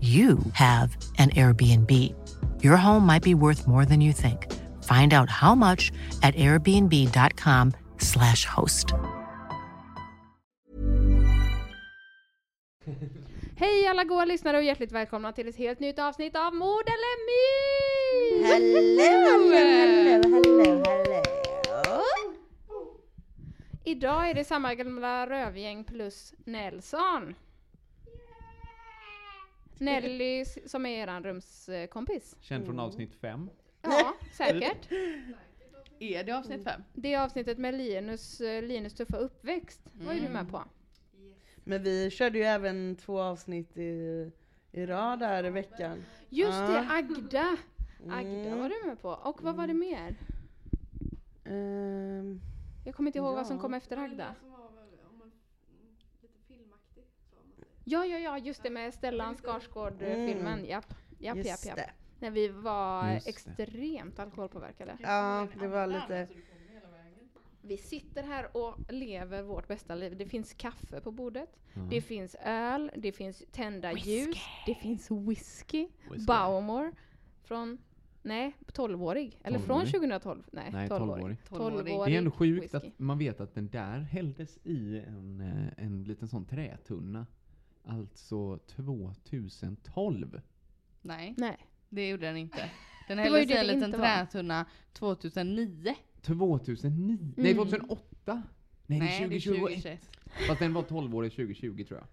you have an Airbnb. Your home might be worth more than you think. Find out how much at airbnb.com/slash host. Hej alla goa lyssnare och hjärtligt välkomna till ett helt nytt avsnitt av Mord eller Myt! Hello, hello, hello, hello. Idag är det samma gamla rövgäng plus Nelson. Nelly som är eran rumskompis. Känd från avsnitt fem. Ja, säkert. Är det avsnitt fem? Det avsnittet med Linus, eh, Linus tuffa uppväxt var ju du med på. Men vi körde ju även två avsnitt i, i rad här i veckan. Just det, Ja. Agda! Agda Mm. var du med på. Och vad var det mer? Ehm, Jag kommer inte ihåg vad som Ja. kom efter Agda. Ja, ja, ja, just det med Stellan Skarsgård-filmen. Japp, japp, japp, just japp. det. När vi var Just det. extremt alkoholpåverkade. Ja, det var lite... Vi sitter här och lever vårt bästa liv. Det finns kaffe på bordet. Mm. Det finns öl, det finns tända ljus, det finns whisky. Whisky. Baumor från, nej, 12-årig. Eller från 12-årig? 2012. Nej, Nej, 12-årig. 12-årig. 12-årig Det är ändå sjukt whisky. att man vet att den där hälldes i en, eh, en liten sån trätunna. Alltså 2012. Nej, Nej. det gjorde den inte. Den det i en liten trätunna 2009. 2009? Nej, Mm. 2008? Nej, det är 2021. Fast den var 12-årig 2020 tror jag.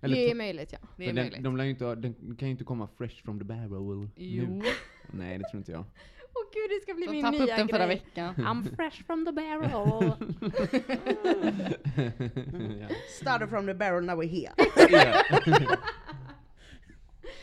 Eller det är möjligt ja. Det är den, möjligt. de inte, den kan ju inte komma fresh from the barrel Jo. nu. Nej, det tror inte jag. Åh gud, det ska bli Så min nya upp den förra grej. veckan. I'm fresh from the barrel. ja. Started from the barrel, now we're here.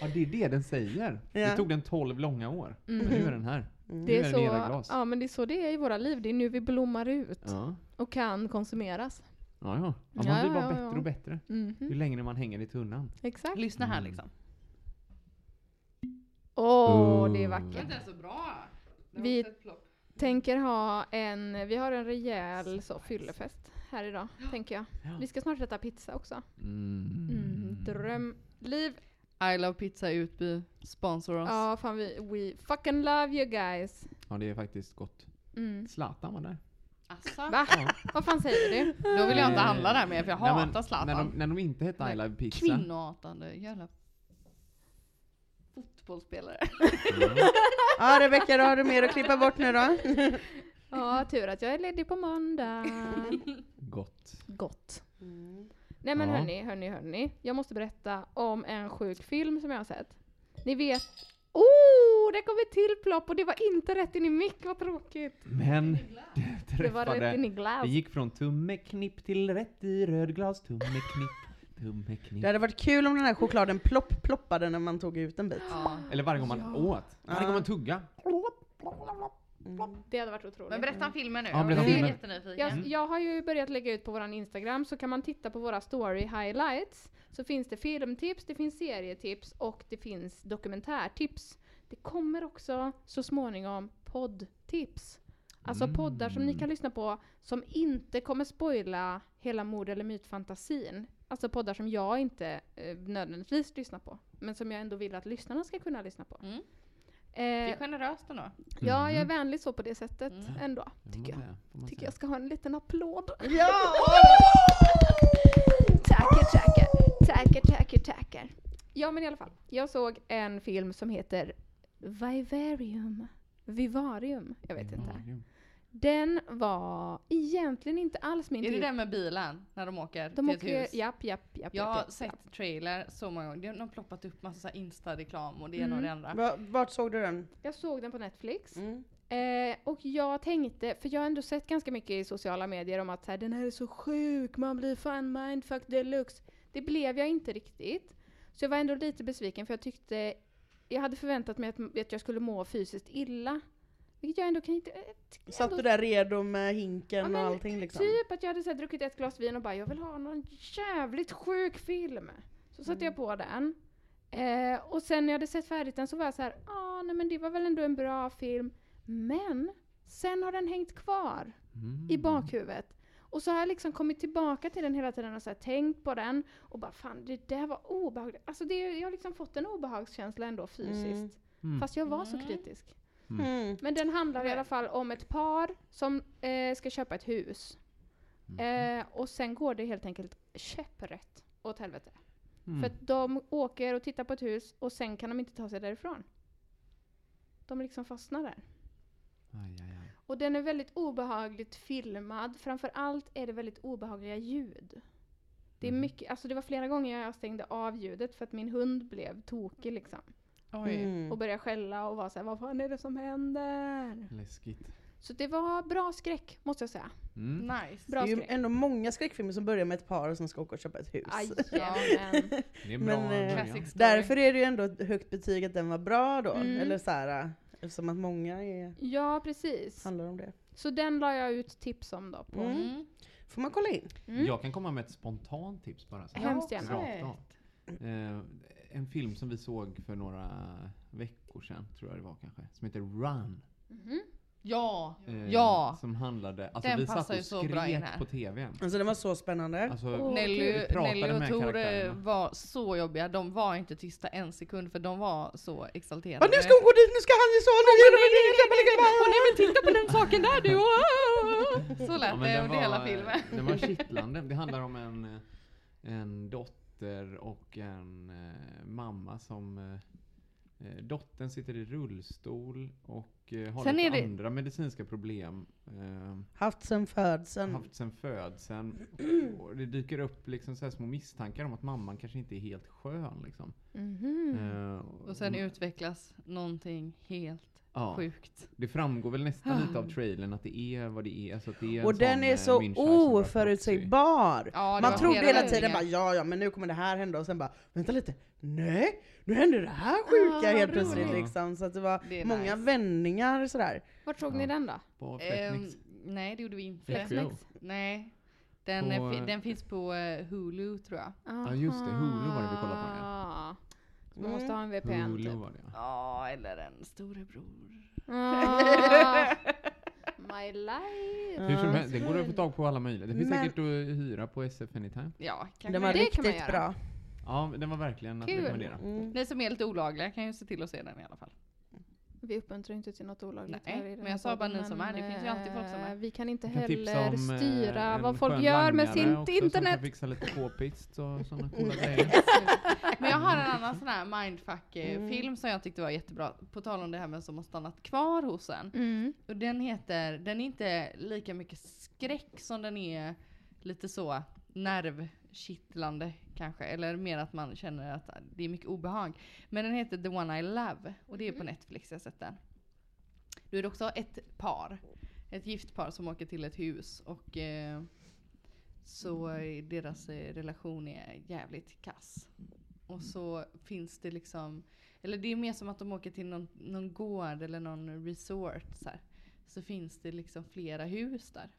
ja, det är det den säger. Det Ja. tog den 12 långa år. Men nu är den här. Det Nu är, den så, ja, men det är så det är i våra liv. Det är nu vi blommar ut Ja, och kan konsumeras. ja. ja. ja man Ja, blir bara ja, bättre ja. och bättre. Mhm, Ju längre man hänger i tunnan. Exakt. Lyssna här Mm. liksom. Åh, det är Oh. vackert. så bra. Vi tänker ha en, vi har en rejäl så, fyllefest här idag, tänker jag. Vi ska snart äta pizza också. Mm. Mm, dröm. Liv. I Love Pizza Utby sponsor oss. Ja, fan vi, we fucking love you guys. Ja, det är faktiskt gott. Mm. Zlatan var där. Asså? Va? Vad fan säger du? Då vill jag inte handla där mer för jag Nej, hatar Zlatan. När de, när de inte hette I Love Pizza. Kvinnohatande jävla fotbollsspelare. Ja Rebecka, då har du mer att klippa bort nu då? Ja, tur att jag är ledig på måndag. Gott. Gott. Nej men Ja. hörni, hörni, hörni. Jag måste berätta om en sjuk film som jag har sett. Ni vet... Oh, det kom ett till plopp och det var inte rätt in i mick, vad tråkigt. Men du Det var rätt in i glass. Det gick från tummeknipp till rätt i rödglas. Tummeknipp, tummeknipp. Det hade varit kul om den här chokladen plopp ploppade när man tog ut en bit. Ja. Eller varje gång man åt. Varje gång man tugga. Det hade varit otroligt. Men berätta om filmen nu. Ja, berätta jag om är filmen. jättenyfiken. Jag, jag har ju börjat lägga ut på våran Instagram så kan man titta på våra story highlights. Så finns det filmtips, det finns serietips och det finns dokumentärtips. Det kommer också så småningom poddtips. Alltså Mm. poddar som ni kan lyssna på som inte kommer spoila hela mord eller mytfantasin. Alltså poddar som jag inte eh, nödvändigtvis lyssnar på. Men som jag ändå vill att lyssnarna ska kunna lyssna på. Mm. Det är Eh, generöst ändå. ja, jag är vänlig så på det sättet Mm. ändå. Tycker jag. Tycker jag ska ha en liten applåd. Ja! Tackar, tackar, tackar, tackar, tackar. Ja men i alla fall, jag såg en film som heter Vivarium. Vivarium. Jag vet inte. Den var egentligen inte alls min Är det typ. den med bilen? När de åker De till åker, ett hus? japp, japp, japp. Jag har japp, sett japp. trailer så många gånger. De har ploppat upp massa så här Insta-reklam och det ena Mm. och det andra. Va, vart såg du den? Jag såg den på Netflix. Mm. Eh, och jag tänkte, för jag har ändå sett ganska mycket i sociala medier om att så här, den här är så sjuk, man blir fan mindfuck deluxe. Det blev jag inte riktigt. Så jag var ändå lite besviken för jag tyckte, jag hade förväntat mig att, att jag skulle må fysiskt illa. Vilket jag ändå kan inte... eh, tycker Satt ändå- du där redo med hinken Ja, och allting liksom? Typ att jag hade så här, druckit ett glas vin och bara jag vill ha någon jävligt sjuk film. Så satte jag på den. Eh, och sen när jag hade sett färdigt den så var jag så här, ah, nej men det var väl ändå en bra film. Men sen har den hängt kvar Mm. i bakhuvudet. Och så har jag liksom kommit tillbaka till den hela tiden och så här, tänkt på den och bara fan det där var obehagligt. Alltså det, jag har liksom fått en obehagskänsla ändå fysiskt. Mm. Fast jag var så Mm. kritisk. Mm. Men den handlar i alla fall om ett par som eh, ska köpa ett hus. Mm. Eh, och sen går det helt enkelt käpprätt åt helvete. Mm. För att de åker och tittar på ett hus och sen kan de inte ta sig därifrån. De liksom fastnar där. Aj, aj, aj. Och den är väldigt obehagligt filmad. Framför allt är det väldigt obehagliga ljud. Det är Mm. mycket, alltså det var flera gånger jag stängde av ljudet för att min hund blev tokig liksom. Oj. Mm. Och började skälla och var såhär, vad fan är det som händer? Läskigt. Så det var bra skräck, måste jag säga. Mm. Nice. Bra Det är ju skräck. ändå många skräckfilmer som börjar med ett par som ska åka och köpa ett hus. Jajamän. Det är en Men, eh. Därför är det ju ändå ett högt betyg att den var bra då. Mm. Eller så här, eftersom att många är, Ja, precis. handlar om det. Så den la jag ut tips om då. På. Mm. Mm. Får man kolla in? Mm. Jag kan komma med ett spontant tips bara. så. Hemskt gärna. Rakt av. Eh, en film som vi såg för några veckor sedan, tror jag det var kanske, som heter Run. Mhm. Ja, Eh, ja. Som handlade, alltså Den vi satt och så bra in skrek här. på TVn. Alltså den var så spännande. Alltså, Åh, Nelly, Nelly och Tore var så jobbiga. De var inte tysta en sekund för de var så exalterade. nu ska hon gå dit, nu ska han nu de Åh nej men titta på den saken där du! Så lät Ja, det under hela filmen. Den var kittlande. Det handlar om en, en dotter och en eh, mamma som eh, eh, Dottern sitter i rullstol och eh, har Sen lite är det- andra medicinska problem. Eh, Haft sen födseln. haft sen födseln. Och det dyker upp liksom så här små misstankar om att mamman kanske inte är helt skön. Liksom. Mhm. Eh, Och sen utvecklas någonting helt ja, sjukt. Det framgår väl nästan lite av trailern att det är vad det är. Alltså att det är Och den är eh, så oförutsägbar. Ja, Man trodde hela tiden bara ja, ja, men nu kommer det här hända och sen bara vänta lite, nej, nu händer det här sjuka Ah, helt roligt. plötsligt liksom. Så att det var Det många nice. vändningar sådär. Vart såg Ja. ni den då? På Flexmix. nej det gjorde vi inte. Flexmix. Nej. Den, På, eh, den finns på eh, Hulu tror jag. Ja, just det. Hulu var det vi kollade på, ja. Man Mm. måste ha en VPN Hulu typ. var det ja. Ja, eller en storebror. Ah, my life. Hur som Ja. helst, den går att få tag på alla möjliga. Det finns Men- säkert att hyra på SF Anytime. Ja, kanske Den var Det kan man riktigt göra. bra. Ja, den var verkligen att Kul. rekommendera. Mm. Ni som är lite olagliga kan ju se till att se den i alla fall. Vi uppmuntrar inte till något olagligt Nej, här i men jag sa bara ni som är. Det finns ju alltid folk som är. eh, Vi kan inte Jag kan heller om, eh, styra vad folk gör med sitt också internet. Som kan fixa lite k-pist och sådana coola grejer. Men jag har en annan sån här mindfuck-film Mm. som jag tyckte var jättebra. På tal om det här med som har stannat kvar hos en. Mm. Och den heter, den är inte lika mycket skräck som den är lite så nervkittlande kanske. Eller mer att man känner att det är mycket obehag. Men den heter The One I Love och det är på Netflix, jag sett den. Då är det också ett par. Ett gift par som åker till ett hus och eh, så eh, deras eh, relation är jävligt kass. Och så finns det liksom, eller det är mer som att de åker till någon, någon gård eller någon resort så här. Så finns det liksom flera hus där.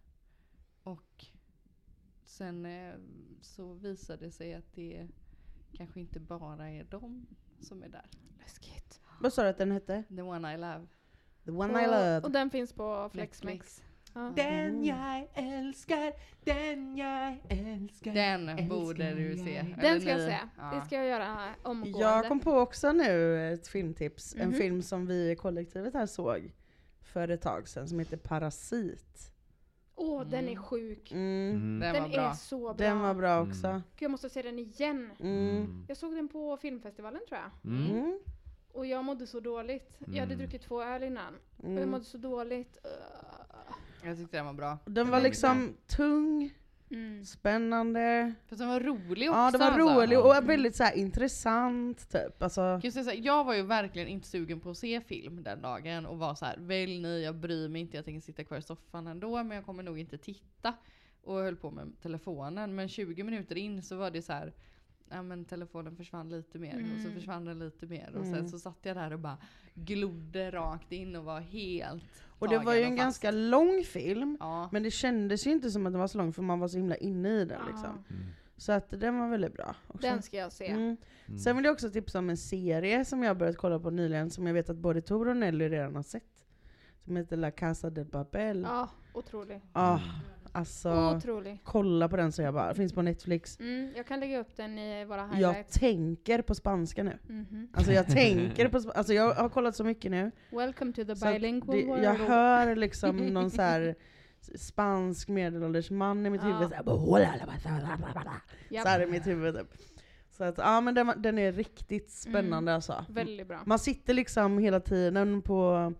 Och sen eh, så visar det sig att det kanske inte bara är de som är där. Läskigt. Vad sa du att den hette? The one I love. The one I love. Och, och den finns på Flexmax. Netflix. Ja. Den jag älskar, den jag älskar. Den borde du se. jag. Eller Den ska jag se. Ja. Det ska jag göra omgående. Jag kom på också nu ett filmtips. En Mhm. film som vi i kollektivet här såg för ett tag sedan som heter Parasit. Åh, den är Mm. sjuk. Mm. Mm. Den, Den var bra. är så bra. Den var bra också. Mm. Gud, jag måste se den igen. Mm. Mm. Jag såg den på filmfestivalen tror jag. Mm. Mm. Och jag mådde så dåligt. Jag hade druckit två öl innan. Och jag mådde så dåligt. Uh. Jag tyckte den var bra. Den var liksom tung, Mm. spännande. Fast den var rolig också Ja den var alltså. rolig och väldigt så här intressant typ. Alltså, så här, jag var ju verkligen inte sugen på att se film den dagen och var så här: välj ni, jag bryr mig inte, jag tänker sitta kvar i soffan ändå men jag kommer nog inte titta. Och höll på med telefonen men 20 minuter in så var det så här. Ja men telefonen försvann lite mer och så Mm. försvann den lite mer och Mm. sen så satt jag där och bara glodde rakt in och var helt och det var ju en fast. ganska lång film. Ja. Men det kändes ju inte som att den var så lång för man var så himla inne i den liksom. Ja. Mm. Så att den var väldigt bra. Också. Den ska jag se. Mm. Mm. Sen vill jag också tipsa om en serie som jag börjat kolla på nyligen, som jag vet att både Tor och Nelly redan har sett. Som heter La Casa del Papel. Ja, otrolig. Ah, alltså, Otrolig. kolla på den så jag bara. Finns på Netflix. Mm, jag kan lägga upp den i våra Jag highlights. tänker på spanska nu. Mhm. Alltså jag tänker på sp- alltså jag har kollat så mycket nu. Welcome to the bilingual det, world. jag hör liksom någon så här spansk medelålders man i mitt Ja. huvud. Så här, i mitt huvud typ. Så att ja men den, den är riktigt spännande Mm. alltså. Väldigt bra. Man sitter liksom hela tiden på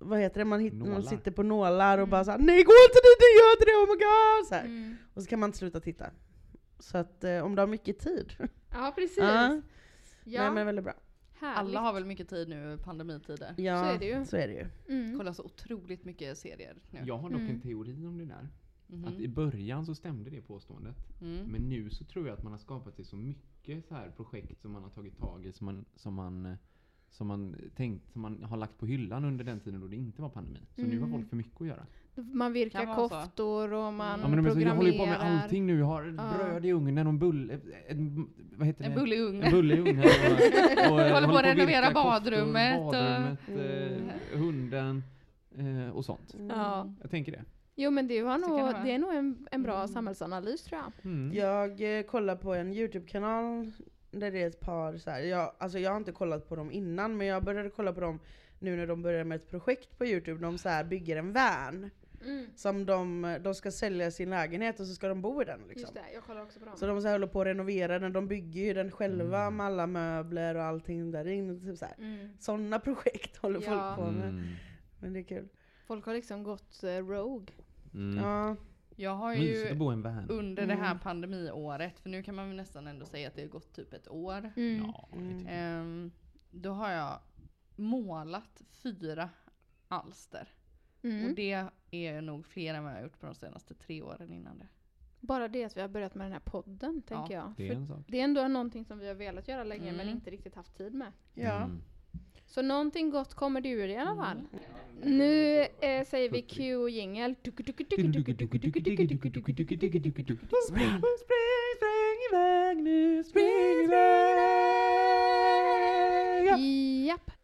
vad heter det? Man, hit, man sitter på nålar och Mm. bara såhär Nej gå inte dit, gör inte det, oh my god! Så här. Mm. Och så kan man inte sluta titta. Så att eh, om du har mycket tid. Ja, precis. Ja. Ja, Nej men väldigt bra. härligt. Alla har väl mycket tid nu i pandemitider. Ja, Så är det ju. Så är det ju. Mm. Kollar så otroligt mycket serier nu. Jag har dock Mm. en teori om det där. Mhm. Att i början så stämde det påståendet. Mm. Men nu så tror jag att man har skapat sig så mycket så här projekt som man har tagit tag i som man, som man, eh, som man tänkt, som man har lagt på hyllan under den tiden då det inte var pandemi. Så nu har Mm. folk för mycket att göra. Man virkar koftor och man Ja men så, jag håller ju på med programmerar. allting nu. Jag har Ja. bröd i ugnen och en bulle, en, vad heter det? En bulle i ugnen. En bulle i ugnen. Och, och, eh, Håller på att renovera virka koftor, badrummet och- badrummet Mm. eh, hunden eh, och sånt. Ja. Jag tänker det. Jo men det, var det nog, det är nog en, en bra Mm. samhällsanalys tror jag. Mm. Jag eh, kollar på en YouTube-kanal där det är ett par så här, jag, alltså jag har inte kollat på dem innan men jag började kolla på dem nu när de börjar med ett projekt på Youtube. De så här bygger en van som de, de ska sälja sin lägenhet och så ska de bo i den. Liksom. Just det, jag kollar också på dem. Så de så här håller på att renovera den, de bygger ju den själva Mm. med alla möbler och allting där inne. Typ så här. Mm. Sådana projekt håller Ja. folk på med. Mm. Men det är kul. Folk har liksom gått eh, rogue. Mm. Ja. Jag har ju att bo i en van. under det här Mm. pandemiåret, för nu kan man väl nästan ändå säga att det har gått typ ett år. Mm. Ja, Mm. Ehm, då har jag målat fyra alster. Mm. Och det är nog fler än vad jag har gjort på de senaste tre åren innan det. Bara det att vi har börjat med den här podden, tänker jag. Det är en sak. det är ändå någonting som vi har velat göra länge men Mm. inte riktigt haft tid med. ja. Mm. Så någonting gott kommer det ur i alla fall. Nu eh, säger vi Q-jingel. Spring, spring, spring iväg nu, spring iväg! Japp.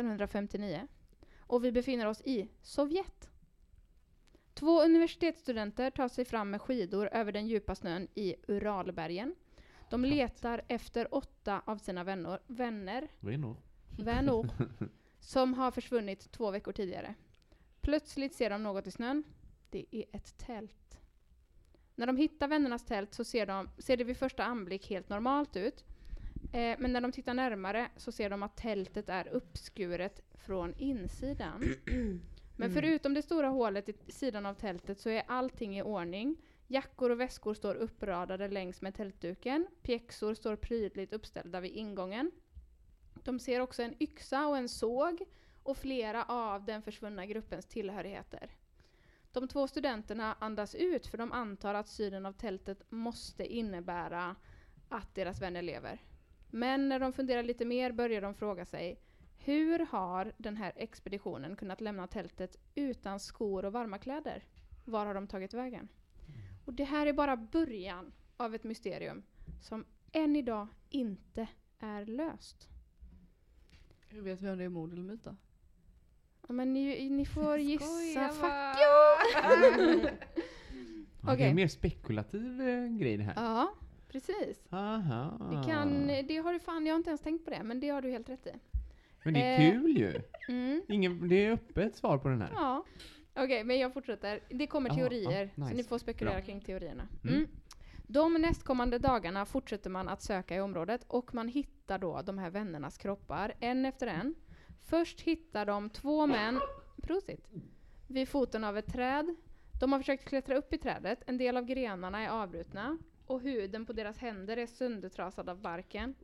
1959 och vi befinner oss i Sovjet. Två universitetsstudenter tar sig fram med skidor över den djupa snön i Uralbergen. De letar efter åtta av sina vänner, vänner, Vänner. vänner som har försvunnit två veckor tidigare. Plötsligt ser de något i snön. Det är ett tält. När de hittar vännernas tält så ser, de, ser det vid första anblick helt normalt ut. Eh, men när de tittar närmare så ser de att tältet är uppskuret från insidan. Men Mm. förutom det stora hålet i sidan av tältet så är allting i ordning. Jackor och väskor står uppradade längs med tältduken. Pjäxor står prydligt uppställda vid ingången. De ser också en yxa och en såg och flera av den försvunna gruppens tillhörigheter. De två studenterna andas ut för de antar att synen av tältet måste innebära att deras vänner lever. Men när de funderar lite mer börjar de fråga sig hur har den här expeditionen kunnat lämna tältet utan skor och varma kläder? Var har de tagit vägen? Och det här är bara början av ett mysterium som än idag inte är löst. Hur vet vi om det är mord eller myt då? Ja, Men ni, ni får gissa. Fuck you! Ja, Det är en mer spekulativ eh, grej det här. Ja, precis. Aha. Det, kan, det har du fan, jag har inte ens tänkt på det, men det har du helt rätt i. Men det är eh, kul ju. Mm. Ingen, det är öppet svar på den här. Ja. Okej, men jag fortsätter. Det kommer Ja, teorier, så nice. ni får spekulera Bra. kring teorierna. Mm. Mm. De nästkommande dagarna fortsätter man att söka i området och man hittar då de här vännernas kroppar, en efter en. Först hittar de två män, prosit, vid foten av ett träd. De har försökt klättra upp i trädet, en del av grenarna är avbrutna och huden på deras händer är söndertrasad av barken.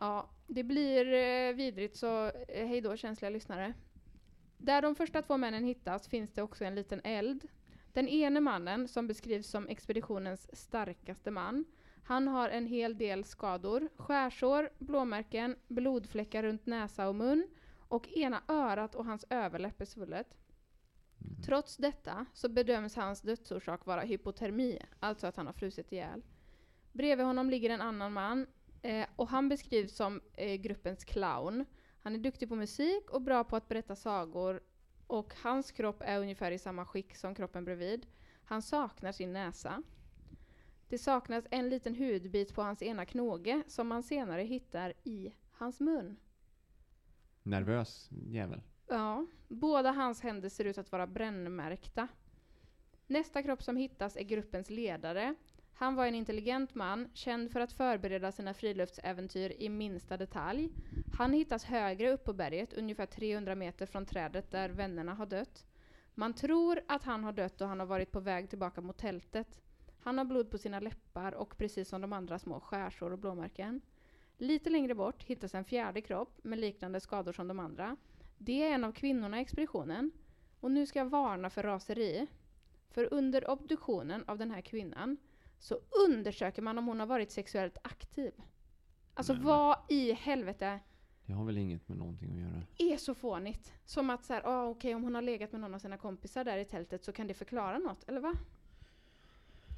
Ja, det blir eh, vidrigt så eh, hej då känsliga lyssnare. Där de första två männen hittas finns det också en liten eld. Den ene mannen, som beskrivs som expeditionens starkaste man, han har en hel del skador. Skärsår, blåmärken, blodfläckar runt näsa och mun och ena örat och hans överläpp är svullet. Trots detta så bedöms hans dödsorsak vara hypotermi, alltså att han har frusit ihjäl. Bredvid honom ligger en annan man eh, och han beskrivs som eh, gruppens clown. Han är duktig på musik och bra på att berätta sagor och hans kropp är ungefär i samma skick som kroppen bredvid. Han saknar sin näsa. Det saknas en liten hudbit på hans ena knoge som man senare hittar i hans mun. Nervös jävel. Ja, båda hans händer ser ut att vara brännmärkta. Nästa kropp som hittas är gruppens ledare. Han var en intelligent man, känd för att förbereda sina friluftsäventyr i minsta detalj. Han hittas högre upp på berget, ungefär 300 meter från trädet där vännerna har dött. Man tror att han har dött och han har varit på väg tillbaka mot tältet. Han har blod på sina läppar och precis som de andra små skärsår och blåmärken. Lite längre bort hittas en fjärde kropp med liknande skador som de andra. Det är en av kvinnorna i expeditionen. Och nu ska jag varna för raseri. För under obduktionen av den här kvinnan så undersöker man om hon har varit sexuellt aktiv. Alltså Nej, vad i helvete Det har väl inget med någonting att göra. är så fånigt? Som att så här, ah, okej om hon har legat med någon av sina kompisar där i tältet så kan det förklara något, eller va?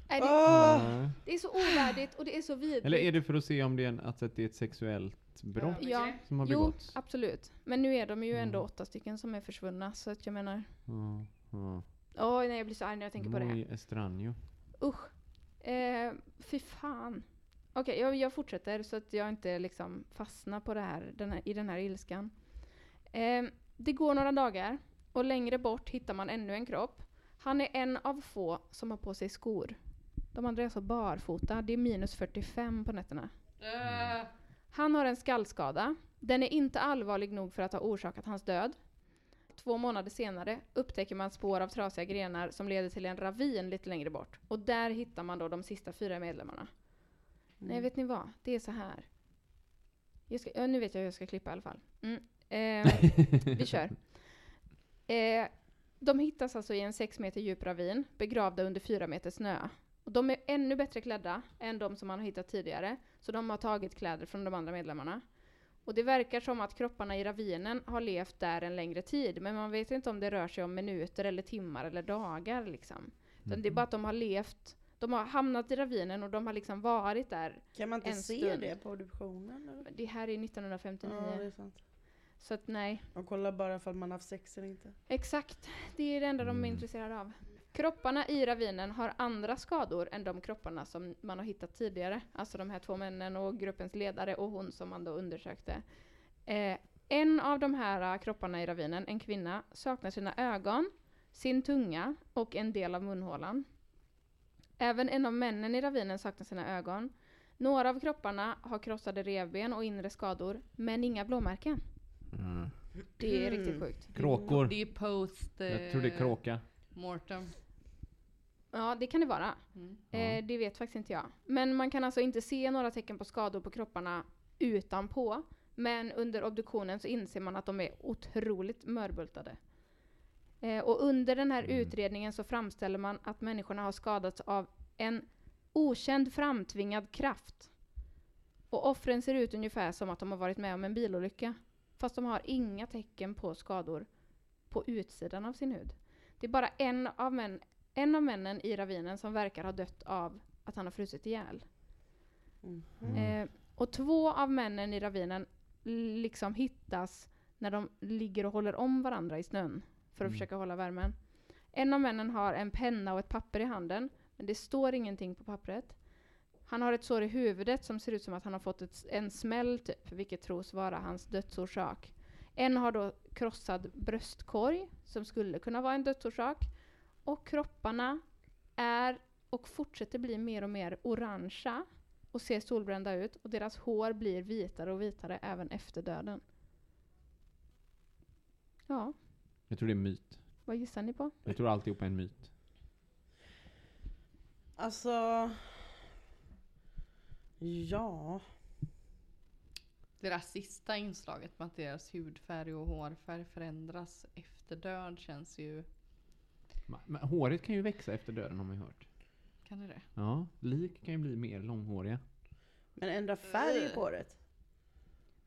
Nej, det! Ja. det är så ovärdigt och det är så vidrigt. Eller är det för att se om det är, en, alltså att det är ett sexuellt brott Ja, som har jo, begåtts? absolut. Men nu är de ju ändå Mm. åtta stycken som är försvunna, så att jag menar... Ja, ja. Åh, nej jag blir så arg när jag tänker på det. Muy estranho. Usch. Eh, fy fan. Okej, jag, jag fortsätter så att jag inte liksom fastnar på det här, den här, i den här ilskan. Eh, det går några dagar och längre bort hittar man ännu en kropp. Han är en av få som har på sig skor. De andra är alltså barfota. Det är minus 45 på nätterna. Äh, Han har en skallskada. Den är inte allvarlig nog för att ha orsakat hans död. Två månader senare upptäcker man spår av trasiga grenar som leder till en ravin lite längre bort. Och där hittar man då de sista fyra medlemmarna. Nej, vet ni vad? Det är så här. Jag ska, ja, nu vet jag hur jag ska klippa i alla fall. Mm. Eh, vi kör. Eh, de hittas alltså i en sex meter djup ravin, begravda under fyra meter snö. Och de är ännu bättre klädda än de som man har hittat tidigare, så de har tagit kläder från de andra medlemmarna. Och det verkar som att kropparna i ravinen har levt där en längre tid, men man vet inte om det rör sig om minuter eller timmar eller dagar liksom. Utan det är bara att de har levt, de har hamnat i ravinen och de har liksom varit där. Kan man inte En se stund. det på obduktionen? Eller? Det här är 1959. Ja, det är sant. Så att nej. Och kolla bara ifall man haft sex eller inte. Exakt, det är det enda de är Mm. intresserade av. Kropparna i ravinen har andra skador än de kropparna som man har hittat tidigare. Alltså de här två männen och gruppens ledare och hon som man då undersökte. Eh, en av de här eh, kropparna i ravinen, en kvinna, saknar sina ögon, sin tunga och en del av munhålan. Även en av männen i ravinen saknar sina ögon. Några av kropparna har krossade revben och inre skador, men inga blåmärken. Mm. Det är riktigt sjukt. Kråkor. Det är post... Jag tror det är kråka. Mortem. Ja, det kan det vara. Mm. Eh, det vet faktiskt inte jag. Men man kan alltså inte se några tecken på skador på kropparna utanpå. Men under obduktionen så inser man att de är otroligt mörbultade. Eh, och under den här Mm. utredningen så framställer man att människorna har skadats av en okänd framtvingad kraft. Och offren ser ut ungefär som att de har varit med om en bilolycka. Fast de har inga tecken på skador på utsidan av sin hud. Det är bara en av, män, en av männen i ravinen som verkar ha dött av att han har frusit ihjäl. Mm. Mm. Eh, och två av männen i ravinen liksom hittas när de ligger och håller om varandra i snön för att Mm. försöka hålla värmen. En av männen har en penna och ett papper i handen, men det står ingenting på pappret. Han har ett sår i huvudet som ser ut som att han har fått ett, en smäll, typ, vilket tros vara hans dödsorsak. En har då krossad bröstkorg, som skulle kunna vara en dödsorsak. Och kropparna är och fortsätter bli mer och mer orangea och ser solbrända ut och deras hår blir vitare och vitare även efter döden. Ja, Jag tror det är en myt. vad gissar ni på? Jag tror alltihop är en myt. Alltså... Ja... Deras sista inslaget med att deras hudfärg och hårfärg förändras efter död känns ju... Men håret kan ju växa efter döden har man ju hört. Kan det det? Ja, lik kan ju bli mer långhåriga. Men ändra färg på håret?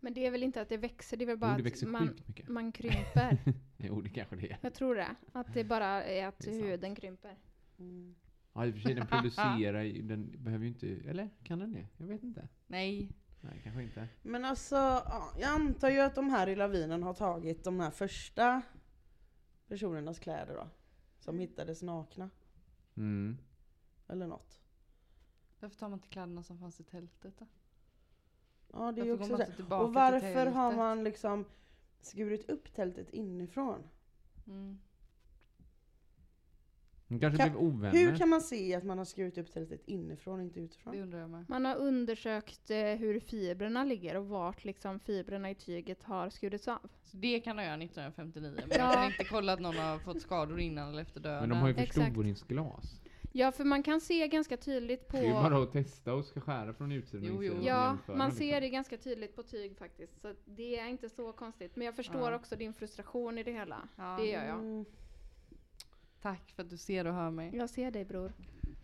Men det är väl inte att det växer, det är väl bara Jo, det att man, man krymper. Jo, det kanske det är. Jag tror det. Att det bara är att Det är sant. huden krymper. Mm. Ja, i och för sig den producerar ju, den behöver ju inte, eller kan den det? Jag vet inte. Nej. Nej, kanske inte. Men alltså, ja, jag antar ju att de här i lavinen har tagit de här första personernas kläder då. Som hittades nakna. Mm. Eller något. Varför tar man inte kläderna som fanns i tältet då? Ja det är ju också man så. inte tillbaka Och till varför har man liksom skurit upp tältet inifrån? Mm. De kanske Kan- blev ovänner. Hur kan man se att man har skurit upp tältet inifrån och inte Det utifrån? undrar jag med. Man har undersökt eh, hur fibrerna ligger och vart liksom fibrerna i tyget har skurits av. Så det kan de göra 1959. Men man kan inte kolla att någon har fått skador innan eller efter döden. Men de har ju förstoringsglas. Ja, för man kan se ganska tydligt på... Det är ju bara att testa och ska skära från utsidan Jo, jo. Ja, man ser liksom. det ganska tydligt på tyg faktiskt. Så det är inte så konstigt. Men jag förstår Ja. också din frustration i det hela. Ja. Det gör jag. Mm, Tack för att du ser och hör mig. Jag ser dig bror.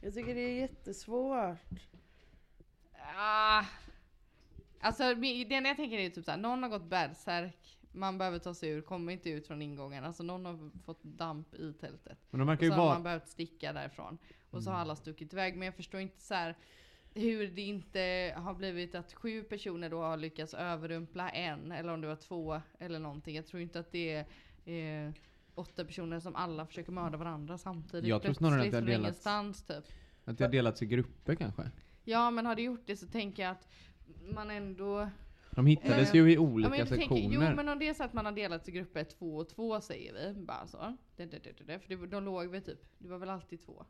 jag tycker det är jättesvårt. Ah. Alltså det enda jag tänker är typ såhär, någon har gått bärsärk, man behöver ta sig ur, kommer inte ut från ingången. Alltså någon har fått damp i tältet. Men de Och verkar så ju har man behövt sticka därifrån. Och så har Mm. alla stuckit iväg. Men jag förstår inte så här hur det inte har blivit att sju personer då har lyckats överrumpla en. Eller om det var två eller någonting. Jag tror inte att det är eh, åtta personer som alla försöker mörda varandra samtidigt. Jag tror snarare att det plötsligt har delats- typ. Att det har delats i grupper kanske. Ja men har det gjort det så tänker jag att man ändå... De hittades Eh, ju i Ja, olika men jag tänker, sektioner. jo men om det är så att man har delat i grupper två och två säger vi. Bara så. Det, det, det, det, det. För det, de låg väl typ, det var väl alltid två.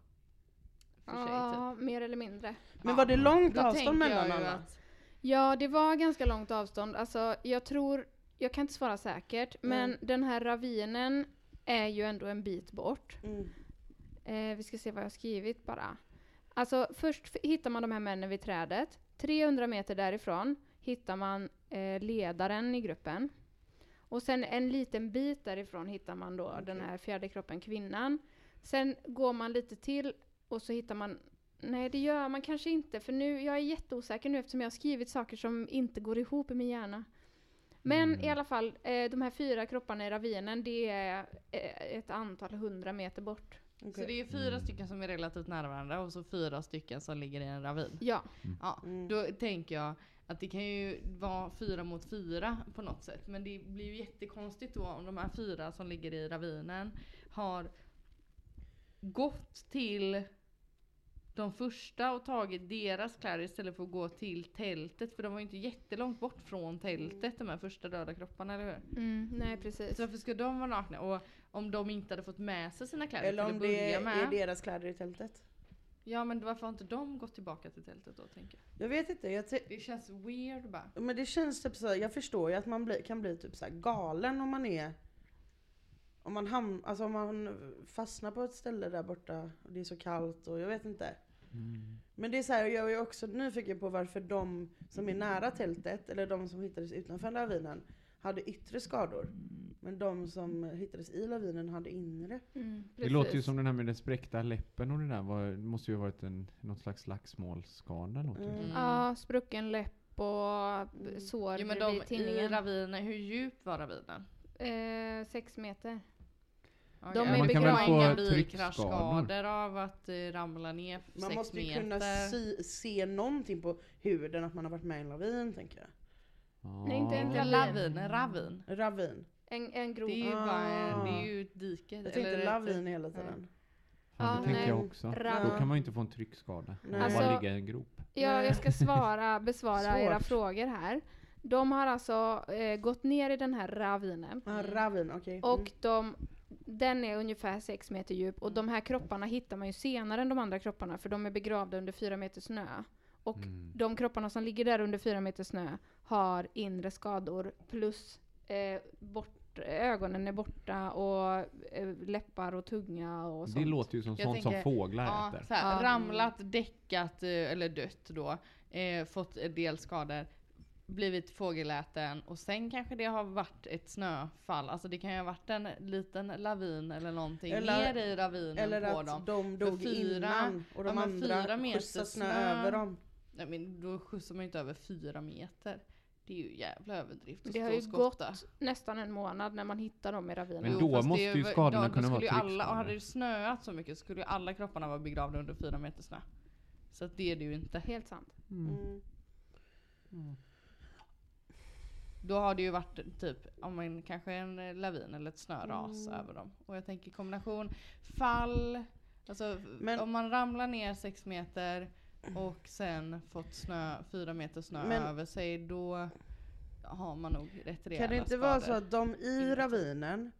Sig, typ. Ja, mer eller mindre. Men Ja. var det långt Då avstånd mellan alla? att- Ja, det var ganska långt avstånd. Alltså, jag tror, jag kan inte svara säkert, men Mm. den här ravinen är ju ändå en bit bort. Mm. Eh, vi ska se vad jag har skrivit bara. Alltså först hittar man de här männen vid trädet. 300 meter därifrån hittar man eh, ledaren i gruppen. Och sen en liten bit därifrån hittar man då den här fjärde kroppen, kvinnan. Sen går man lite till och så hittar man Nej det gör man kanske inte för nu, jag är jätteosäker nu eftersom jag har skrivit saker som inte går ihop i min hjärna. Men Mm. i alla fall, eh, de här fyra kropparna i ravinen det är eh, ett antal hundra meter bort. Okej. Så det är fyra Mm. stycken som är relativt nära varandra och så fyra stycken som ligger i en ravin. Ja, Ja, Mm. då tänker jag att det kan ju vara fyra mot fyra på något sätt. Men det blir ju jättekonstigt då om de här fyra som ligger i ravinen har gått till de första och tagit deras kläder istället för att gå till tältet. För de var ju inte jättelångt bort från tältet de här första döda kropparna, eller hur? mm, nej precis. Så varför ska de vara nakna? Och om de inte hade fått med sig sina kläder Eller om det med. är deras kläder i tältet. Ja men varför har inte de gått tillbaka till tältet då tänker jag? Jag vet inte, jag Det känns weird bara. men det känns typ så, jag förstår ju att man blir, kan bli typ så här galen om man är om man, ham- alltså om man fastnar på ett ställe där borta och det är så kallt och jag vet inte. Mm. Men det är så här, jag är också nyfiken på varför de som är nära tältet, eller de som hittades utanför lavinen, hade yttre skador. Men de som hittades i lavinen hade inre. Mm, Det låter ju som den här med den spräckta läppen och det där var, måste ju ha varit en, någon slags slagsmålsskada. Det. Mm. Ja, sprucken läpp och Mm. sår Jo men vid de i tinningen. ravinen, hur djup var ravinen? Eh, sex meter. De är men Man kan väl få bilkraschskador av att eh, ramla ner Man sex måste ju meter. kunna si- se någonting på huden att man har varit med i en lavin tänker jag. Ja. Nej, inte en lavin. lavin, ravin. Ravin. En, en grop. Det är ju Ah. bara, det är ju ett dike. Jag tänkte eller ett- lavin hela tiden. Fan, Ja, det tänker nej. jag också. Rav- Då kan man ju inte få en tryckskada. Nej. Man bara Alltså- ligga i en grop. Ja, jag ska svara, besvara Svårt. era frågor här. De har alltså eh, gått ner i den här ravinen. Ah, ravin, okej. Och de, den är ungefär 6 meter djup och de här kropparna hittar man ju senare än de andra kropparna för de är begravda under 4 meter snö. Och Mm. de kropparna som ligger där under 4 meter snö har inre skador plus eh, bort, ögonen är borta och eh, läppar och tunga och Det sånt. låter ju som Jag sånt som tänker- fåglar Ja, äter. så här, Ja. ramlat, däckat eh, eller dött då. Eh, fått en del skador. Blivit fågeläten och sen kanske det har varit ett snöfall. Alltså det kan ju ha varit en liten lavin eller någonting Eller- ner i ravinen Eller på att dem. de För dog fyra- innan och de ja, andra meter skjutsade snö, snö. över dem. Nej men då skjutsar man ju inte över fyra meter. Det är ju jävla överdrift att Det har ju skotta. gått nästan en månad när man hittar dem i ravinen. Men Jo, då fast måste ju skadorna då, kunna då vara alla, tryckskador. och Hade det snöat så mycket skulle ju alla kropparna vara begravda under fyra meter snö. Så att det är det ju inte. Helt sant. Mm. Då har det ju varit typ, om en, kanske en lavin eller ett snöras Mm. över dem. Och jag tänker kombination fall, alltså Men- om man ramlar ner sex meter och sen fått snö, fyra meter snö Men- över sig, då har man nog rätt rejäla Kan det inte skador. vara så att de i ravinen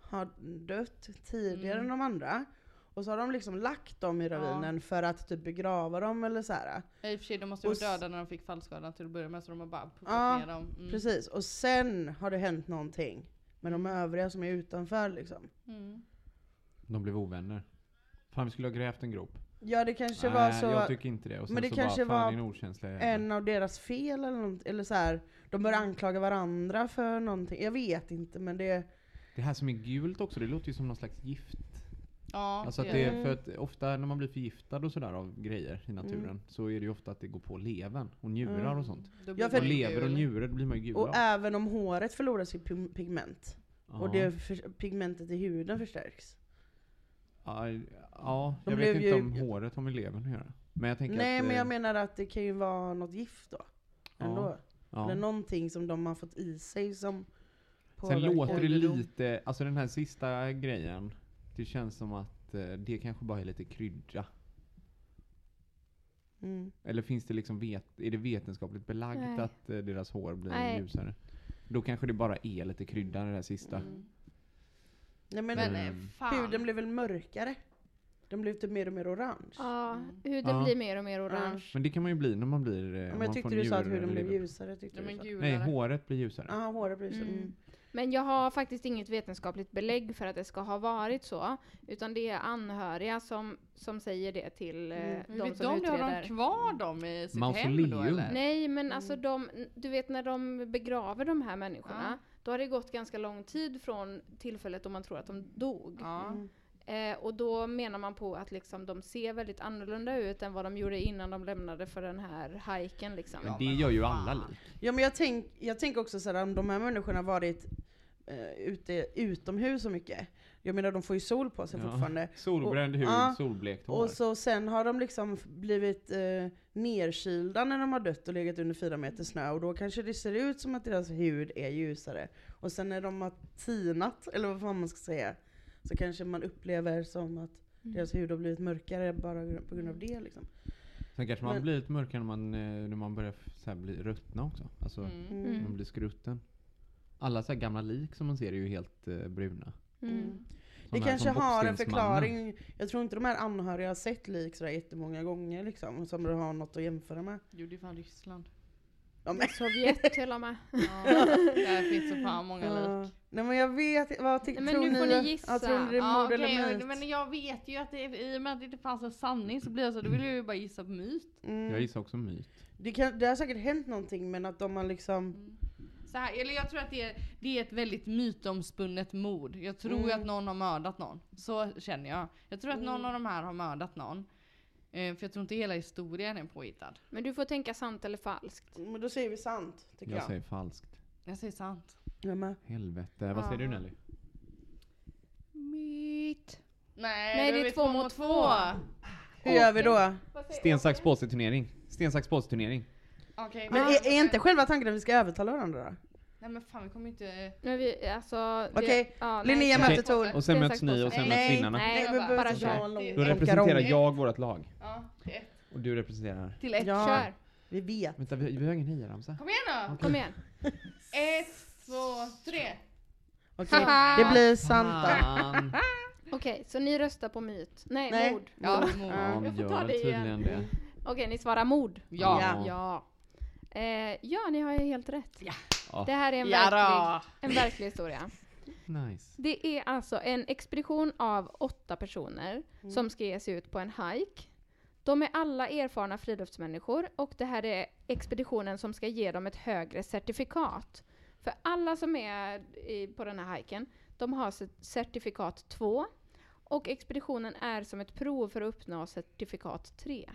har dött tidigare Mm. än de andra? Och så har de liksom lagt dem i ravinen för att typ begrava dem eller så här. Ja, I och för sig, de måste ju vara döda när de fick fallskadan till att börja med, så de har bara puffat Ja, ner dem. Mm. Precis, och sen har det hänt någonting med de övriga som är utanför liksom. Mm. De blev ovänner. Fan vi skulle ha grävt en grop. Ja det kanske Nej, var så jag tycker inte det. Och sen men det så kanske bara, fan var en av deras fel eller något, eller så här. De börjar anklaga varandra för någonting. Jag vet inte men det... Det här som är gult också, det låter ju som någon slags gift. Ja, Alltså att det är för att ofta när man blir förgiftad och sådär av grejer i naturen Mm. så är det ju ofta att det går på levern och njurar Mm. och sånt. Ja, för- Och lever och njurar, då blir man ju gul Och av. även om håret förlorar sitt pig- pigment. Ja. Och det för, pigmentet i huden förstärks. Ja, ja De jag vet blev inte ju- om håret har med levern att göra. Men jag tänker Nej att, men eh, jag menar att det kan ju vara något gift då. Ändå. ja. Eller någonting som de har fått i sig som Sen låter det lite, alltså den här sista grejen, det känns som att eh, det kanske bara är lite krydda. Mm. Eller finns det liksom vet, är det vetenskapligt belagt Nej. att eh, deras hår blir Nej. ljusare? Då kanske det bara är lite krydda det där sista. Mm. Nej men, Men Mm. fan. huden blev väl mörkare? Den blev typ mer och mer orange. Ja, Mm. huden Ja. blir mer och mer orange. Men det kan man ju bli när man blir... eh, om Men man jag tyckte får du sa att huden blev ljusare. Tyckte Ja, du men sa. gulare. Nej, håret blir ljusare. Ja, håret blir så. Mm. Mm. Men jag har faktiskt inget vetenskapligt belägg för att det ska ha varit så. Utan det är anhöriga som, som säger det till eh, Mm. Men de vet som de det? Har de utreder. kvar dem i sitt hem då Mausoleum. eller? Nej men Mm. alltså de, du vet när de begraver de här människorna, då har det gått ganska lång tid från tillfället då man tror att de dog. Ja. Mm. Eh, och då menar man på att liksom de ser väldigt annorlunda ut än vad de gjorde innan de lämnade för den här hajken liksom. Men Ja, det gör ju alla lik. Ja men jag tänker jag tänk också såhär, om de här människorna varit eh, ute utomhus så mycket. Jag menar de får ju sol på sig Ja. fortfarande. Solbränd Och- hud, ja, solblekt hår. Och så sen har de liksom blivit eh, nerkylda när de har dött och legat under fyra meter snö och då kanske det ser ut som att deras hud är ljusare. Och sen när de har tinat, eller vad fan man ska säga, så kanske man upplever som att deras hud har blivit mörkare bara på grund av det liksom. Sen kanske man men- blir lite mörkare när man, eh, när man börjar så här bli ruttna också. Alltså, Mm. Mm. man blir skrutten. Alla så här gamla lik som man ser är ju helt eh, bruna. Mm. Det Såna här kanske har en förklaring. Jag tror inte de här anhöriga har sett lik sådär jättemånga gånger liksom, som de har något att jämföra med. Jo, det är fan Ryssland. Ja, men, Sovjet till och med. Ja, där finns så fan många Ja. lik. Nej men jag vet, vad ty- Nej, men tror nu får ni gissa. Ja, tror ni det är Ja, okej, eller myt? men jag vet ju att det, i och med att det inte fanns en sanning så blir jag så, då vill jag ju bara gissa på myt. Mm. Jag gissar också myt. Det, kan, det har säkert hänt någonting men att de har liksom... Så här, eller jag tror att det är, det är ett väldigt mytomspunnet mord. Jag tror Mm. att någon har mördat någon. Så känner jag. Jag tror att någon Mm. av de här har mördat någon. Eh, för jag tror inte hela historien är påhittad. Men du får tänka sant eller falskt. Men då säger vi sant, tycker Jag jag. säger falskt. Jag säger sant. Jag med. Helvete. Vad säger du Ja. Nelly? Myt. Nej, Nej, det är två mot två. Hur gör vi då? Sten, sax, påse turnering. Sten, sax, påse turnering. Okej. Men är, är inte själva tanken att vi ska övertala varandra då? Nej men fan vi kommer inte... Men vi, alltså... det- Okej, ja, nej, Linnea möter Tor. Och sen möts ni och sen Nej, möts vinnarna. Nej, Jag vi bara- bara kör. Då representerar jag vårt lag. Ja, ett. Och du representerar... Till ett, Ja. kör. Vi vet. Vänta, vi, vi har ingen hejaramsa. Kom igen då! Kom igen. Ett, två, tre! Okej, det blir Santa. Okej, så ni röstar på myt? Nej, Nej. mord. Ja, Mord. Ja, vi Jag får ta det igen. Okej, ni svarar mord. Ja. Ja. Ja. Eh, ja, ni har ju helt rätt. Ja. Det här är en, Ja verklig, en verklig historia. Nice. Det är alltså en expedition av åtta personer som ska ge sig ut på en hike. De är alla erfarna friluftsmänniskor och det här är expeditionen som ska ge dem ett högre certifikat. För alla som är i, på den här hiken, de har cer- certifikat 2 och expeditionen är som ett prov för att uppnå certifikat 3.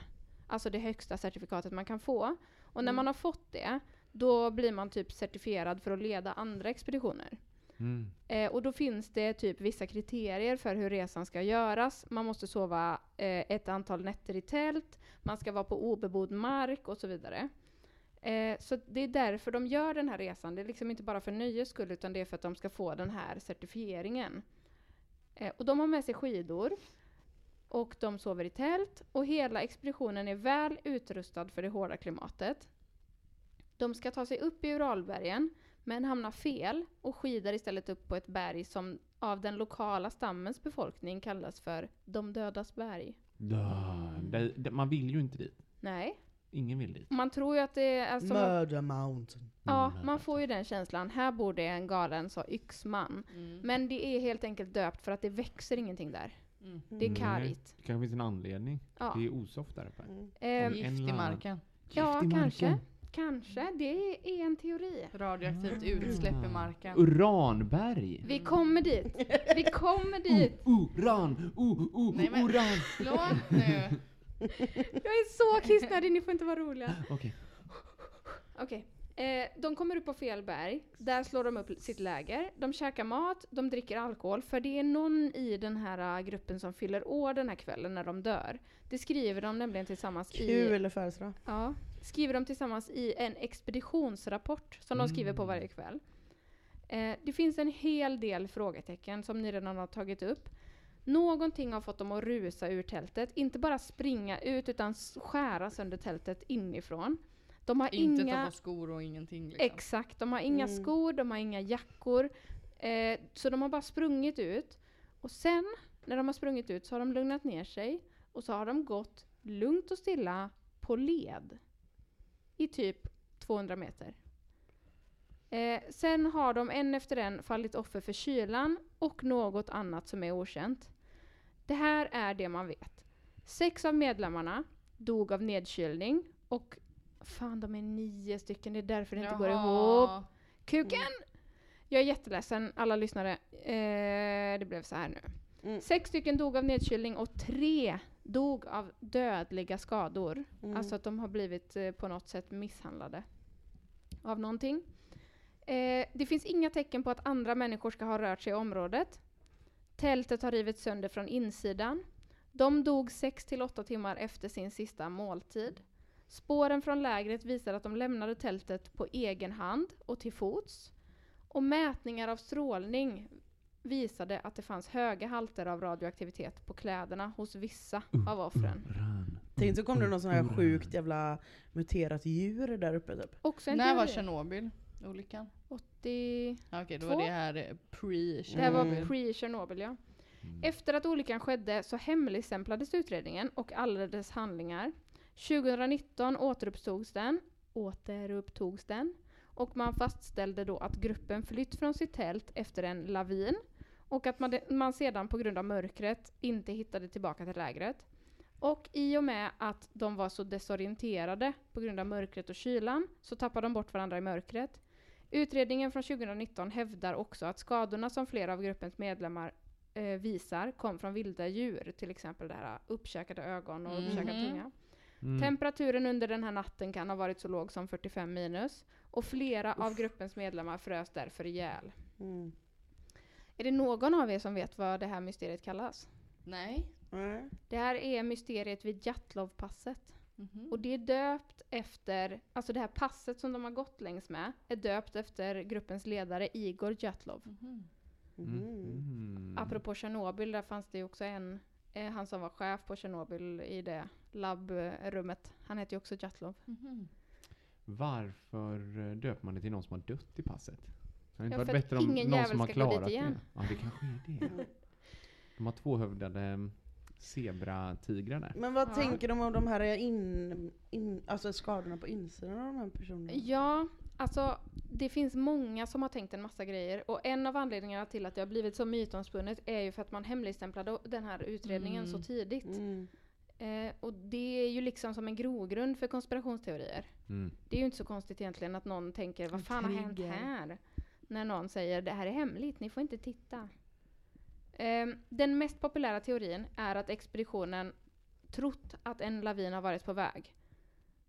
Alltså det högsta certifikatet man kan få. Och när man har fått det, då blir man typ certifierad för att leda andra expeditioner. Mm. Eh, och då finns det typ vissa kriterier för hur resan ska göras. Man måste sova eh, ett antal nätter i tält, man ska vara på obebodd mark och så vidare. Eh, så det är därför de gör den här resan. Det är liksom inte bara för nöjes skull, utan det är för att de ska få den här certifieringen. Eh, och de har med sig skidor, och de sover i tält, och hela expeditionen är väl utrustad för det hårda klimatet. De ska ta sig upp i Uralbergen, men hamnar fel och skidar istället upp på ett berg som av den lokala stammens befolkning kallas för De dödas berg. Dö. Det, det, man vill ju inte dit. Nej, Ingen vill dit. man tror ju att det är... Alltså, Murder Mountain. ja, man får ju den känslan. Här bor det en galen så yxman. Mm. Men det är helt enkelt döpt för att det växer ingenting där. Mm. Det är Nej. kargt. Det kanske finns en anledning. Ja, Det är osoft där uppe. Mm. Ehm, en Gift i marken. ja Gift i kanske. marken. Kanske. Det är en teori. Radioaktivt utsläpp i marken. Uranberg. Vi kommer dit. Vi kommer dit. Uh, uran! Uh, uh, Nej, men- uran! Låt nu! Jag är så kissnödig, ni får inte vara roliga. Okej. Okej. Eh, de kommer upp på fel berg. Där slår de upp sitt läger. De käkar mat, de dricker alkohol. För det är någon i den här äh, gruppen som fyller år den här kvällen när de dör. Det skriver de nämligen tillsammans i... Kul födelsedag. Ja, skriver de tillsammans i en expeditionsrapport som de skriver på varje kväll. Eh, det finns en hel del frågetecken som ni redan har tagit upp. Någonting har fått dem att rusa ur tältet, inte bara springa ut utan skära sönder tältet inifrån. De har Inte inga... ta på skor och ingenting liksom. Exakt, de har inga Mm. skor, de har inga jackor. Eh, så de har bara sprungit ut. Och sen, när de har sprungit ut, så har de lugnat ner sig. Och så har de gått lugnt och stilla på led. I typ 200 meter. Eh, sen har de en efter en fallit offer för kylan och något annat som är okänt. Det här är det man vet. Sex av medlemmarna dog av nedkylning och Fan, de är nio stycken, det är därför det inte går ihop. Kuken! Jag är jätteledsen, alla lyssnare. Eh, det blev så här nu. Mm. Sex stycken dog av nedkylning och tre dog av dödliga skador. Mm. Alltså att de har blivit eh, på något sätt misshandlade av någonting. Eh, det finns inga tecken på att andra människor ska ha rört sig i området. Tältet har rivits sönder från insidan. De dog 6 till 8 timmar efter sin sista måltid. Spåren från lägret visar att de lämnade tältet på egen hand och till fots. Och mätningar av strålning visade att det fanns höga halter av radioaktivitet på kläderna hos vissa av offren. Tänk så kom det någon sån här sjukt jävla muterat djur där uppe typ. Också en När var. Tjernobyl? Olyckan? 80... Ja, Okej, då var det här eh, pre Det här var pre-Tjernobyl ja. Efter att olyckan skedde så hemligstämplades utredningen och alla dess handlingar. 2019 återupptogs den, återupptogs den och man fastställde då att gruppen flytt från sitt tält efter en lavin och att man, man sedan på grund av mörkret inte hittade tillbaka till lägret. Och i och med att de var så desorienterade på grund av mörkret och kylan så tappade de bort varandra i mörkret. Utredningen från 2019 hävdar också att skadorna som flera av gruppens medlemmar eh, visar kom från vilda djur, till exempel det här uppkäkade ögon och uppkäkad Mhm. tunga. Mm. Temperaturen under den här natten kan ha varit så låg som 45 minus och flera av gruppens medlemmar frös därför ihjäl. Mm. Är det någon av er som vet vad det här mysteriet kallas? Nej. Nej. Det här är mysteriet vid Jatlovpasset. Mhm. Och det är döpt efter, alltså det här passet som de har gått längs med, är döpt efter gruppens ledare Igor Jatlov. Mhm. Mm. Mm. Apropå Tjernobyl, där fanns det ju också en, eh, han som var chef på Tjernobyl i det labbrummet. Han heter ju också Jatlov. Mhm. Varför eh, döper man det till någon som har dött i passet? Det inte Ja, varit för att bättre om någon jävel som har ska gå dit klarat det? igen. Ja, det kanske är det. De har tvåhövdade mm, zebratigrar där. Men vad Ja. tänker de om de här in, in, alltså skadorna på insidan av de här personerna? Ja, alltså det finns många som har tänkt en massa grejer och en av anledningarna till att det har blivit så mytomspunnet är ju för att man hemligstämplade den här utredningen så Mm. tidigt. Mm. Eh, och det är ju liksom som en grogrund för konspirationsteorier. Mm. Det är ju inte så konstigt egentligen att någon tänker vad fan har hänt här? När någon säger det här är hemligt, ni får inte titta. Ehm, den mest populära teorin är att expeditionen trott att en lavin har varit på väg.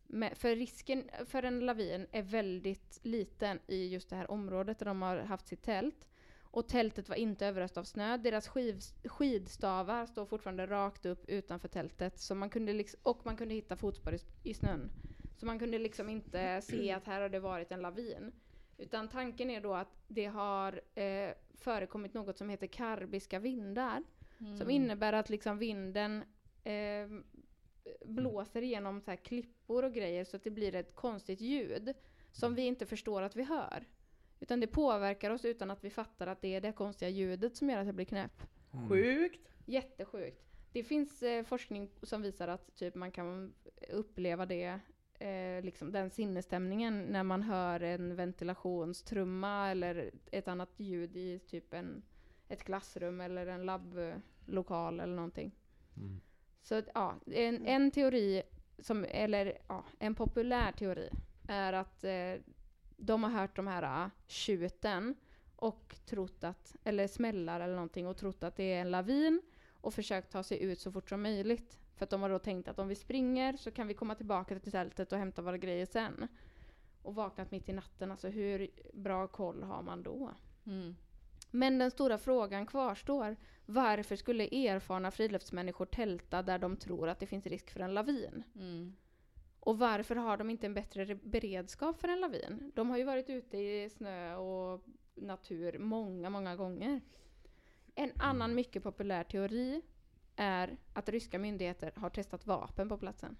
Men för risken för en lavin är väldigt liten i just det här området där de har haft sitt tält. Och tältet var inte överöst av snö. Deras skiv, skidstavar står fortfarande rakt upp utanför tältet. Så man kunde liksom, och man kunde hitta fotspår i, i snön. Så man kunde liksom inte se att här har det varit en lavin. Utan tanken är då att det har eh, förekommit något som heter karbiska vindar. Som Mm. innebär att liksom vinden eh, blåser igenom så här klippor och grejer så att det blir ett konstigt ljud. Som vi inte förstår att vi hör. Utan det påverkar oss utan att vi fattar att det är det konstiga ljudet som gör att jag blir knäpp. Mm. Sjukt! Jättesjukt. Det finns eh, forskning som visar att typ, man kan uppleva det, eh, liksom den sinnesstämningen när man hör en ventilationstrumma eller ett annat ljud i typ en, ett klassrum eller en labblokal eller någonting. Mm. Så ja, en, en teori, som, eller ja, en populär teori är att eh, de har hört de här uh, tjuten och trott att, eller smällar eller någonting och trott att det är en lavin och försökt ta sig ut så fort som möjligt. För att de har då tänkt att om vi springer så kan vi komma tillbaka till tältet och hämta våra grejer sen. Och vaknat mitt i natten, alltså hur bra koll har man då? Mm. Men den stora frågan kvarstår. Varför skulle erfarna friluftsmänniskor tälta där de tror att det finns risk för en lavin? Mm. Och varför har de inte en bättre re- beredskap för en lavin? De har ju varit ute i snö och natur många, många gånger. En annan mycket populär teori är att ryska myndigheter har testat vapen på platsen.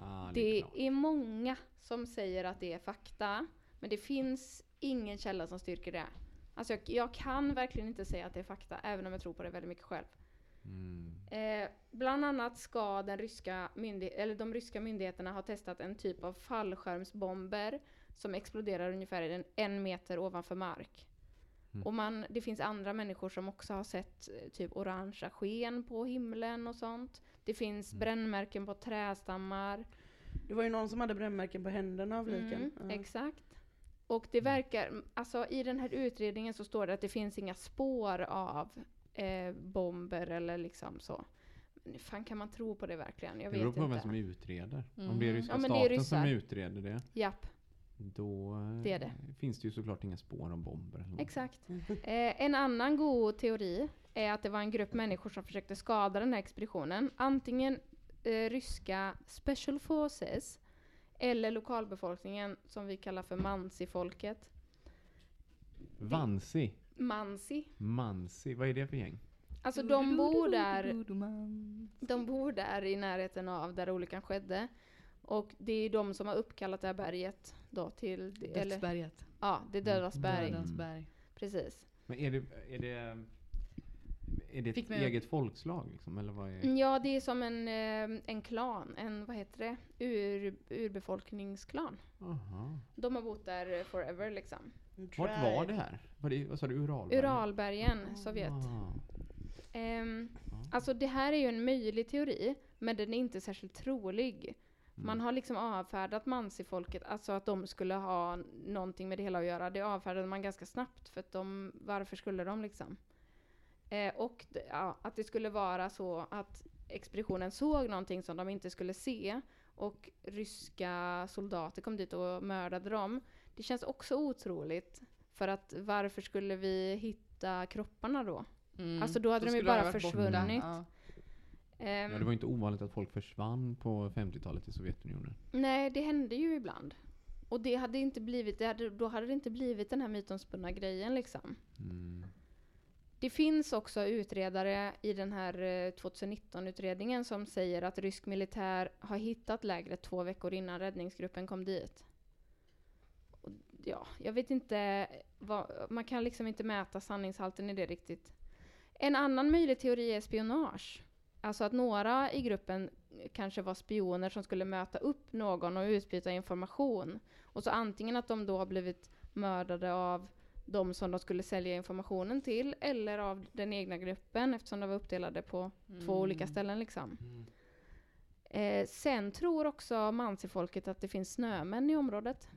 Ah, det är många som säger att det är fakta, men det finns ingen källa som styrker det. Alltså jag, jag kan verkligen inte säga att det är fakta, även om jag tror på det väldigt mycket själv. Mm. Eh, bland annat ska den ryska eller de ryska myndigheterna ha testat en typ av fallskärmsbomber som exploderar ungefär en, en meter ovanför mark. Mm. Och man, det finns andra människor som också har sett eh, typ orangea sken på himlen och sånt. Det finns Mm. brännmärken på trästammar. Det var ju någon som hade brännmärken på händerna av liken. Mm, Ja. Exakt. Och det verkar, alltså i den här utredningen så står det att det finns inga spår av eh, bomber eller liksom så. Men fan kan man tro på det verkligen? Jag Det beror vet på vem inte. som utreder. Om Mm. det är ryska Ja, det är staten som utreder det, Japp, då eh, Det det. finns det ju såklart inga spår av bomber. Exakt. Eh, en annan god teori är att det var en grupp människor som försökte skada den här expeditionen. Antingen eh, ryska special forces eller lokalbefolkningen som vi kallar för Mansi-folket. Vansi, Mansi. Mansi, vad är det för gäng? Alltså de bor där De bor där i närheten av där olyckan skedde. Och det är de som har uppkallat det här berget då till... det- Eller, Dödsberget. ja, det är Dödas berg. Berg. Precis. Men är det, är det, är det ett eget folkslag liksom? Eller vad är, Mm, Ja, det är som en, eh, en klan. En, vad heter det? Ur, urbefolkningsklan. Aha. De har bott där forever liksom. Vart var det här? Det, vad sa du, Uralbergen? Uralbergen, Sovjet. Ah. Ehm, alltså det här är ju en möjlig teori, men den är inte särskilt trolig. Man Mm. har liksom avfärdat mansifolket, alltså att de skulle ha någonting med det hela att göra. Det avfärdade man ganska snabbt, för att de, varför skulle de liksom? Eh, och d- ja, att det skulle vara så att expeditionen såg någonting som de inte skulle se, och ryska soldater kom dit och mördade dem. Det känns också otroligt, för att varför skulle vi hitta kropparna då? Mm. Alltså, då hade de ju bara försvunnit. Ja. Ehm, Ja, det var inte ovanligt att folk försvann på 50-talet i Sovjetunionen. Nej, det hände ju ibland. Och det hade inte blivit, det hade, då hade det inte blivit den här mytomspunna grejen liksom. Mm. Det finns också utredare i den här eh, 2019-utredningen som säger att rysk militär har hittat lägret två veckor innan räddningsgruppen kom dit. Och ja, jag vet inte, vad, man kan liksom inte mäta sanningshalten i det riktigt. En annan möjlig teori är spionage. Alltså att några i gruppen kanske var spioner som skulle möta upp någon och utbyta information. Och så antingen att de då har blivit mördade av de som de skulle sälja informationen till eller av den egna gruppen eftersom de var uppdelade på två olika ställen liksom. Mm. Eh, sen tror också Mansi-folket att det finns snömän i området.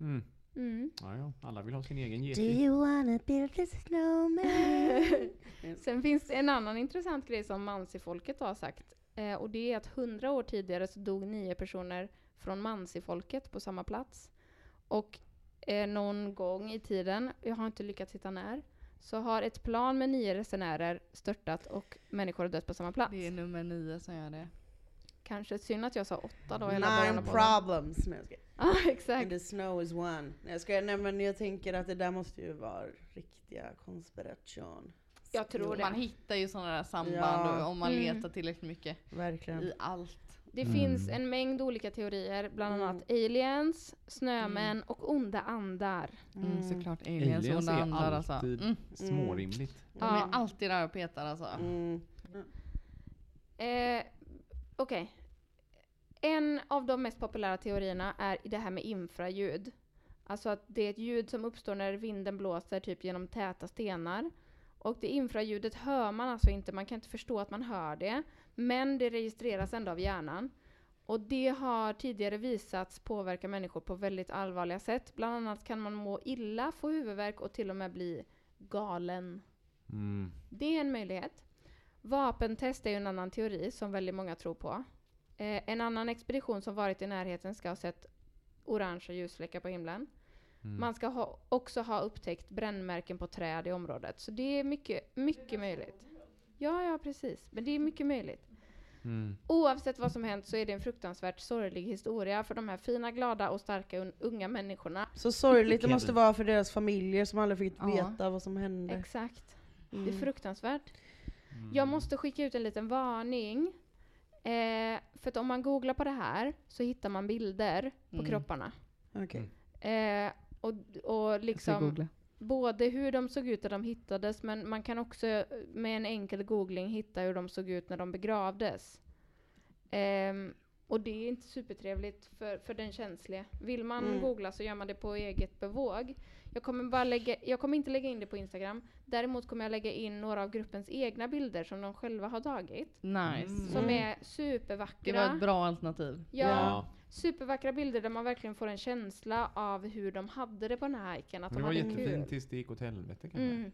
Mm. Mm. Ja, ja, alla vill ha sin egen Do geting. you wanna build a snowman? Sen finns det en annan intressant grej som Mansi-folket har sagt. Eh, och det är att hundra år tidigare så dog nio personer från Mansi-folket på samma plats. Och eh, någon gång i tiden, jag har inte lyckats hitta när, så har ett plan med nio resenärer störtat och människor har dött på samma plats. Det är nummer nio som gör det. Kanske synd att jag sa åtta då. Nine problems. Nej, skojar. Ja, And exakt. the snow is one. Nej, jag skojar. Nej men jag tänker att det där måste ju vara riktiga konspiration. Jag tror Man det. hittar ju sådana där samband Ja. om man Mm. letar tillräckligt mycket Verkligen. i allt. Det Mm. finns en mängd olika teorier, bland Mm. annat aliens, snömän och onda andar. Mm, såklart aliens, Aliens onda är andar alltså. alltid Mm. smårimligt. De Ja. är alltid där och petar alltså. Mm. Eh, Okej. En av de mest populära teorierna är det här med infraljud. Alltså att det är ett ljud som uppstår när vinden blåser typ genom täta stenar. Och det infraljudet hör man alltså inte, man kan inte förstå att man hör det. Men det registreras ändå av hjärnan. Och det har tidigare visats påverka människor på väldigt allvarliga sätt. Bland annat kan man må illa, få huvudvärk och till och med bli galen. Mm. Det är en möjlighet. Vapentest är ju en annan teori som väldigt många tror på. Eh, en annan expedition som varit i närheten ska ha sett orangea ljusfläckar på himlen. Mm. Man ska ha, också ha upptäckt brännmärken på träd i området. Så det är mycket, mycket möjligt. Ja, ja precis. Men det är mycket möjligt. Mm. Oavsett vad som hänt så är det en fruktansvärt sorglig historia för de här fina, glada och starka un- unga människorna. Så sorgligt det måste vara för deras familjer som aldrig fick Ja. veta vad som hände. Exakt. Det är Mm. fruktansvärt. Mm. Jag måste skicka ut en liten varning. Eh, för att om man googlar på det här så hittar man bilder på Mm. kropparna. Okej. Eh, och, och liksom både hur de såg ut när de hittades men man kan också eh, med en enkel googling hitta hur de såg ut när de begravdes. Ehm, och det är inte supertrevligt för, för den känsliga. Vill man Mm. googla så gör man det på eget bevåg. Jag kommer, bara lägga, jag kommer inte lägga in det på Instagram. Däremot kommer jag lägga in några av gruppens egna bilder som de själva har tagit. Nice. Som Mm. är supervackra. Det var ett bra alternativ. Ja, Ja. supervackra bilder där man verkligen får en känsla av hur de hade det på den här hajken. Att de det var jättefint tills det gick åt helvete kanske. Mm.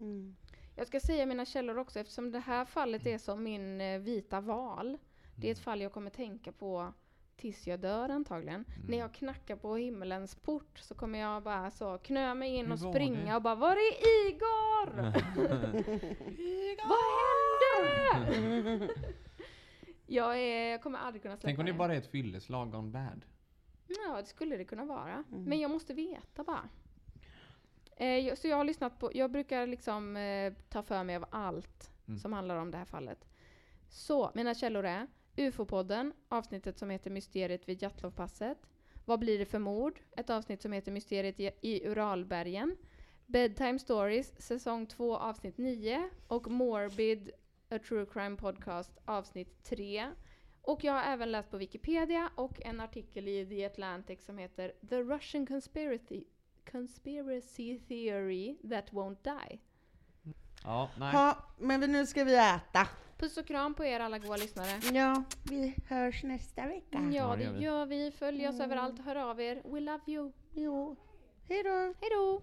Mm. Jag ska säga mina källor också eftersom det här fallet är som min eh, vita val. Det är ett fall jag kommer tänka på tills jag dör antagligen. Mm. När jag knackar på himmelens port så kommer jag bara så knö mig in och springa det? och bara Var är Igor? Vad hände? jag, är, jag kommer aldrig kunna släppa Tänk om det det. bara är ett fylleslag gone bad. Ja, det skulle det kunna vara. Mm. Men jag måste veta bara. Eh, jag- så jag har lyssnat på, jag brukar liksom eh, ta för mig av allt Mm. som handlar om det här fallet. Så, mina källor är UFO-podden, avsnittet som heter Mysteriet vid Jatlovpasset. Vad blir det för mord? Ett avsnitt som heter Mysteriet i, Uralbergen. Bedtime Stories, säsong 2, avsnitt 9. Och Morbid, A True Crime Podcast, avsnitt 3. Och jag har även läst på Wikipedia och en artikel i The Atlantic som heter The Russian Conspiracy, Conspiracy Theory That Won't Die. Ja, nej. Ja, men nu ska vi äta. Puss och kram på er alla goa lyssnare. Ja, vi hörs nästa vecka. Ja, Ja, det gör vi. gör vi. Följ oss överallt, hör av er. We love you. Jo. Hej då. Hej då!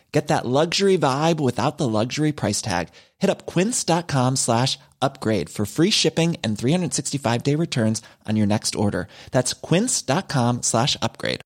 Get that luxury vibe without the luxury price tag. Hit up quince.com slash upgrade for free shipping and 365 day returns on your next order. That's quince.com slash upgrade.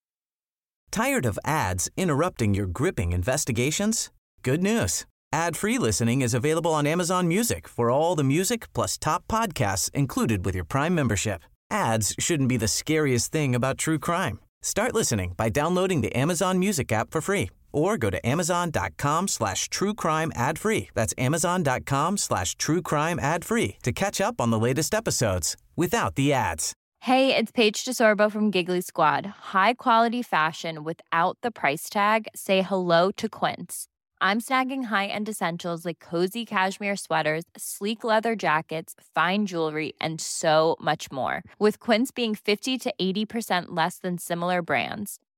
Tired of ads interrupting your gripping investigations? Good news. Ad-free listening is available on Amazon Music for all the music plus top podcasts included with your Prime membership. Ads shouldn't be the scariest thing about true crime. Start listening by downloading the Amazon Music app for free or go to amazon.com slash true crime ad free. That's amazon.com slash true crime ad free to catch up on the latest episodes without the ads. Hey, it's Paige DeSorbo from Giggly Squad. High quality fashion without the price tag. Say hello to Quince. I'm snagging high-end essentials like cozy cashmere sweaters, sleek leather jackets, fine jewelry, and so much more. With Quince being 50 to 80% less than similar brands.